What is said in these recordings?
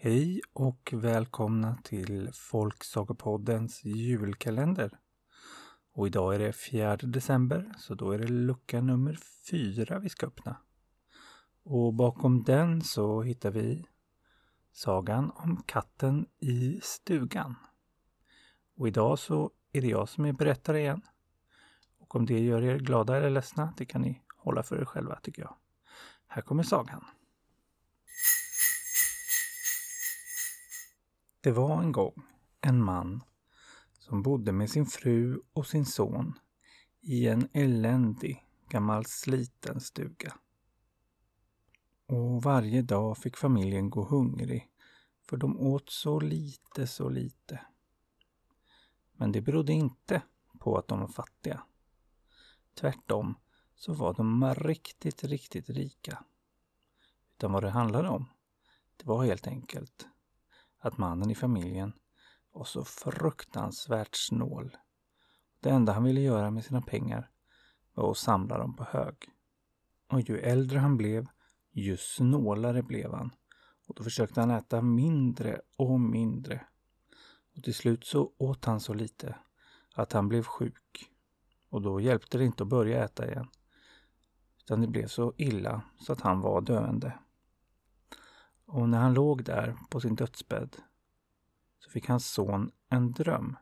Hej och välkomna till Folksagopoddens julkalender. Och idag är det 4 december, så då är det lucka nummer 4 vi ska öppna. Och bakom den så hittar vi sagan om katten i stugan. Och idag så är det jag som är berättare igen. Och om det gör er glada eller ledsna, det kan ni hålla för er själva tycker jag. Här kommer sagan. Det var en gång en man som bodde med sin fru och sin son i en eländig gammal sliten stuga. Och varje dag fick familjen gå hungrig för de åt så lite, så lite. Men det berodde inte på att de var fattiga. Tvärtom så var de riktigt, riktigt rika. Utan vad det handlade om, det var helt enkelt att mannen i familjen var så fruktansvärt snål. Det enda han ville göra med sina pengar var att samla dem på hög. Och ju äldre han blev, ju snålare blev han. Och då försökte han äta mindre och mindre. Och till slut så åt han så lite att han blev sjuk. Och då hjälpte det inte att börja äta igen. Utan det blev så illa så att han var döende. Och när han låg där på sin dödsbädd så fick hans son en dröm.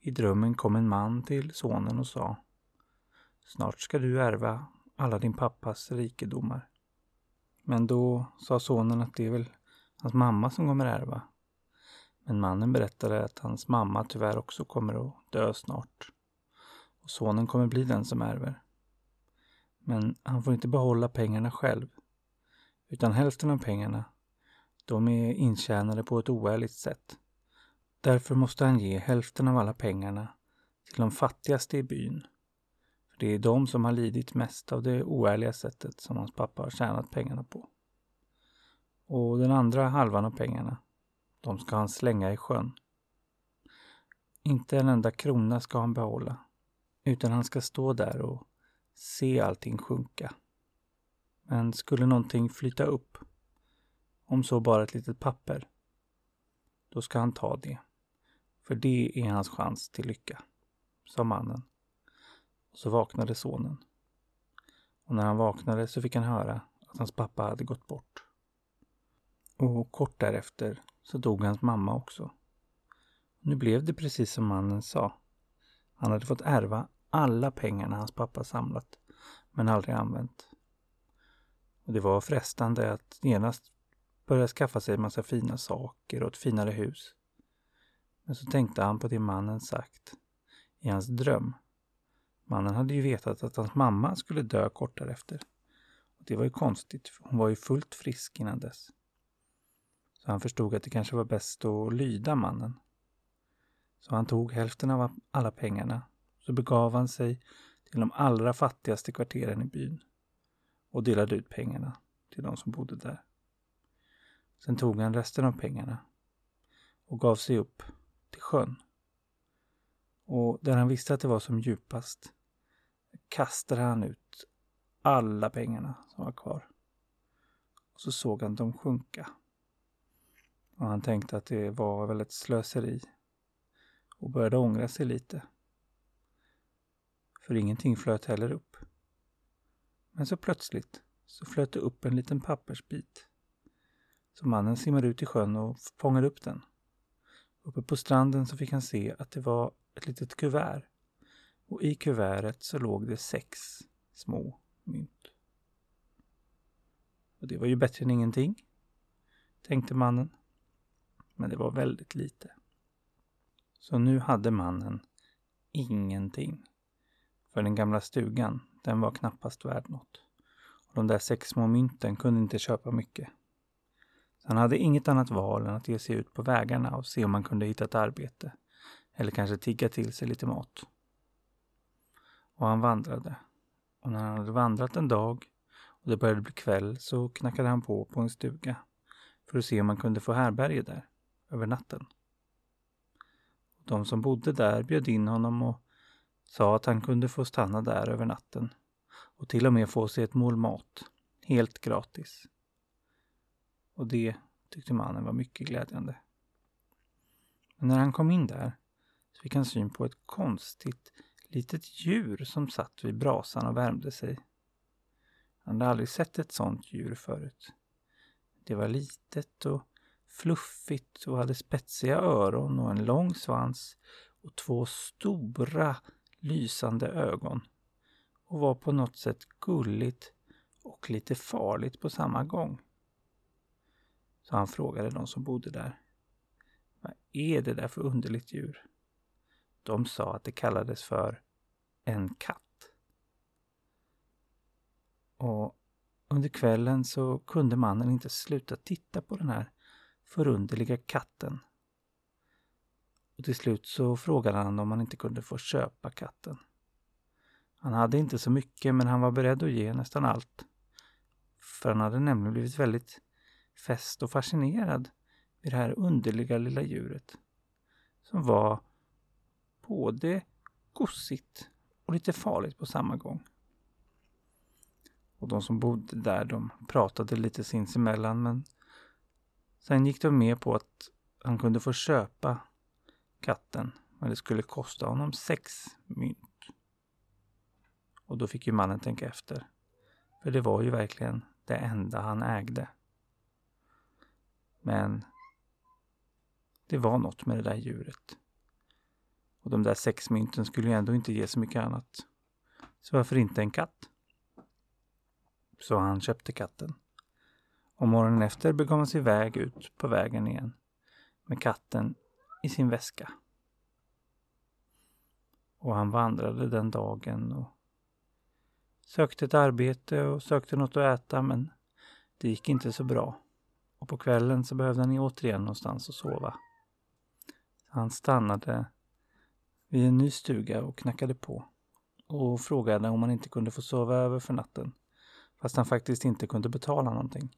I drömmen kom en man till sonen och sa Snart ska du ärva alla din pappas rikedomar. Men då sa sonen att det är väl hans mamma som kommer ärva. Men mannen berättade att hans mamma tyvärr också kommer att dö snart. Och sonen kommer bli den som ärver. Men han får inte behålla pengarna själv. Utan hälften av pengarna, de är intjänade på ett oärligt sätt. Därför måste han ge hälften av alla pengarna till de fattigaste i byn. För det är de som har lidit mest av det oärliga sättet som hans pappa har tjänat pengarna på. Och den andra halvan av pengarna, de ska han slänga i sjön. Inte en enda krona ska han behålla, utan han ska stå där och se allting sjunka. Men skulle någonting flyta upp, om så bara ett litet papper, då ska han ta det. För det är hans chans till lycka, sa mannen. Och så vaknade sonen. Och när han vaknade så fick han höra att hans pappa hade gått bort. Och kort därefter så dog hans mamma också. Nu blev det precis som mannen sa. Han hade fått ärva alla pengarna hans pappa samlat, men aldrig använt. Och det var frestande att genast börja skaffa sig en massa fina saker och ett finare hus. Men så tänkte han på det mannen sagt i hans dröm. Mannen hade ju vetat att hans mamma skulle dö kort därefter. Och det var ju konstigt, för hon var ju fullt frisk innan dess. Så han förstod att det kanske var bäst att lyda mannen. Så han tog hälften av alla pengarna. Så begav han sig till de allra fattigaste kvarteren i byn och delade ut pengarna till de som bodde där. Sen tog han resten av pengarna och gav sig upp till sjön. Och där han visste att det var som djupast kastade han ut alla pengarna som var kvar. Och så såg han dem sjunka. Och han tänkte att det var väl ett slöseri och började ångra sig lite. För ingenting flöt heller upp. Men så plötsligt så flöt det upp en liten pappersbit. Så mannen simmade ut i sjön och fångade upp den. Uppe på stranden så fick han se att det var ett litet kuvert. Och i kuvertet så låg det sex små mynt. Och det var ju bättre än ingenting, tänkte mannen. Men det var väldigt lite. Så nu hade mannen ingenting. För den gamla stugan den var knappast värd något. Och de där sex små mynten kunde inte köpa mycket. Så han hade inget annat val än att ge sig ut på vägarna och se om han kunde hitta ett arbete. Eller kanske tigga till sig lite mat. Och han vandrade. Och när han hade vandrat en dag och det började bli kväll så knackade han på på en stuga för att se om han kunde få härberge där över natten. De som bodde där bjöd in honom och sa att han kunde få stanna där över natten och till och med få sig ett mål mat, helt gratis. Och det tyckte mannen var mycket glädjande. Men när han kom in där så fick han syn på ett konstigt litet djur som satt vid brasan och värmde sig. Han hade aldrig sett ett sådant djur förut. Det var litet och fluffigt och hade spetsiga öron och en lång svans och två stora lysande ögon och var på något sätt gulligt och lite farligt på samma gång. Så han frågade de som bodde där. Vad är det där för underligt djur? De sa att det kallades för en katt. Och under kvällen så kunde mannen inte sluta titta på den här förunderliga katten. Och till slut så frågade han om han inte kunde få köpa katten. Han hade inte så mycket men han var beredd att ge nästan allt. För han hade nämligen blivit väldigt fäst och fascinerad vid det här underliga lilla djuret. Som var både gossigt och lite farligt på samma gång. Och de som bodde där de pratade lite sinsemellan men sen gick de med på att han kunde få köpa katten men det skulle kosta honom sex mynt. Och då fick ju mannen tänka efter. För det var ju verkligen det enda han ägde. Men det var något med det där djuret. Och de där sex mynten skulle ju ändå inte ge så mycket annat. Så varför inte en katt? Så han köpte katten. Och morgonen efter begav han sig iväg ut på vägen igen med katten i sin väska. Och han vandrade den dagen och sökte ett arbete och sökte något att äta men det gick inte så bra. Och på kvällen så behövde han återigen någonstans att sova. Han stannade vid en ny stuga och knackade på och frågade om han inte kunde få sova över för natten fast han faktiskt inte kunde betala någonting.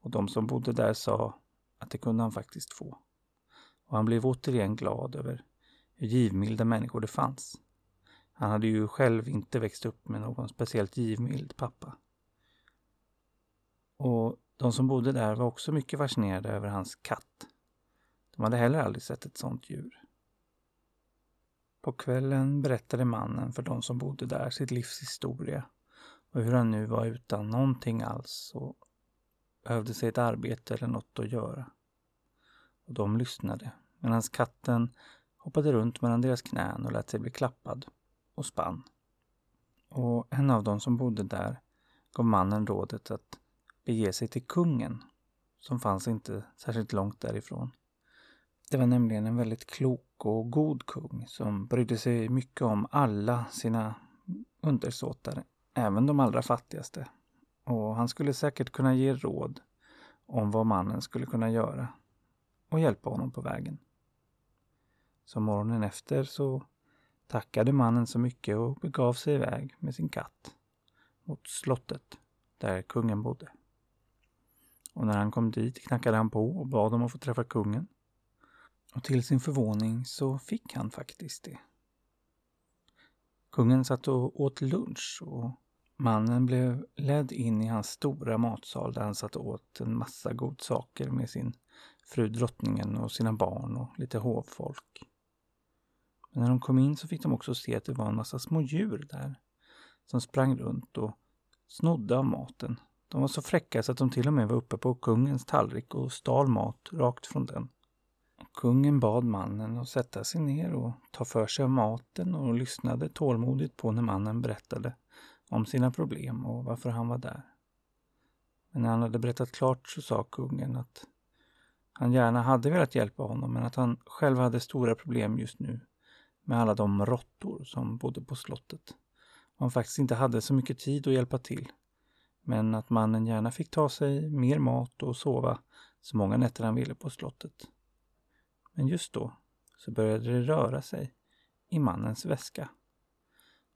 Och de som bodde där sa att det kunde han faktiskt få. Och han blev återigen glad över hur givmilda människor det fanns. Han hade ju själv inte växt upp med någon speciellt givmild pappa. Och de som bodde där var också mycket fascinerade över hans katt. De hade heller aldrig sett ett sådant djur. På kvällen berättade mannen för de som bodde där sitt livs historia och hur han nu var utan någonting alls och behövde sig ett arbete eller något att göra. Och de lyssnade medan katten hoppade runt mellan deras knän och lät sig bli klappad och spann. Och en av dem som bodde där gav mannen rådet att bege sig till kungen, som fanns inte särskilt långt därifrån. Det var nämligen en väldigt klok och god kung som brydde sig mycket om alla sina undersåtar, även de allra fattigaste. Och han skulle säkert kunna ge råd om vad mannen skulle kunna göra och hjälpa honom på vägen. Så morgonen efter så tackade mannen så mycket och begav sig iväg med sin katt mot slottet där kungen bodde. Och när han kom dit knackade han på och bad om att få träffa kungen. Och till sin förvåning så fick han faktiskt det. Kungen satt och åt lunch och mannen blev ledd in i hans stora matsal där han satt och åt en massa godsaker med sin fru drottningen och sina barn och lite hovfolk. Men när de kom in så fick de också se att det var en massa små djur där som sprang runt och snodde av maten. De var så fräcka så att de till och med var uppe på kungens tallrik och stal mat rakt från den. Kungen bad mannen att sätta sig ner och ta för sig av maten och lyssnade tålmodigt på när mannen berättade om sina problem och varför han var där. Men när han hade berättat klart så sa kungen att han gärna hade velat hjälpa honom men att han själv hade stora problem just nu med alla de råttor som bodde på slottet. Och han faktiskt inte hade så mycket tid att hjälpa till. Men att mannen gärna fick ta sig mer mat och sova så många nätter han ville på slottet. Men just då så började det röra sig i mannens väska.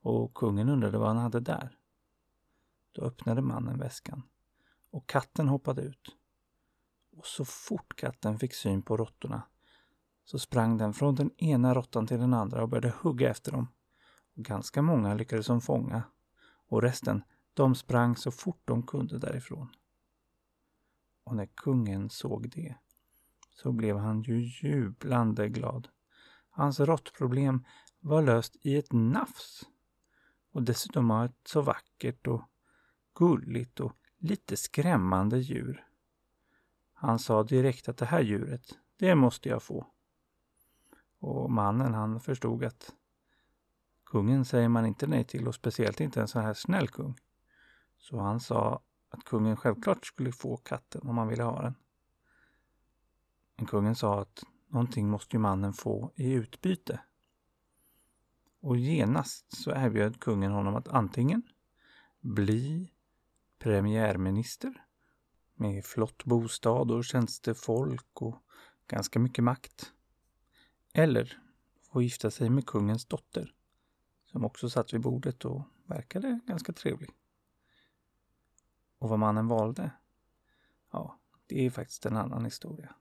Och kungen undrade vad han hade där. Då öppnade mannen väskan och katten hoppade ut. Och så fort katten fick syn på råttorna så sprang den från den ena råttan till den andra och började hugga efter dem. Och ganska många lyckades de fånga och resten, de sprang så fort de kunde därifrån. Och när kungen såg det så blev han ju jublande glad. Hans råttproblem var löst i ett nafs. Och dessutom var ett så vackert och gulligt och lite skrämmande djur. Han sa direkt att det här djuret, det måste jag få. Och mannen han förstod att kungen säger man inte nej till och speciellt inte en så här snäll kung. Så han sa att kungen självklart skulle få katten om han ville ha den. Men kungen sa att någonting måste ju mannen få i utbyte. Och genast så erbjöd kungen honom att antingen bli premiärminister med flott bostad och tjänstefolk och ganska mycket makt. Eller få gifta sig med kungens dotter som också satt vid bordet och verkade ganska trevlig. Och vad mannen valde? Ja, det är faktiskt en annan historia.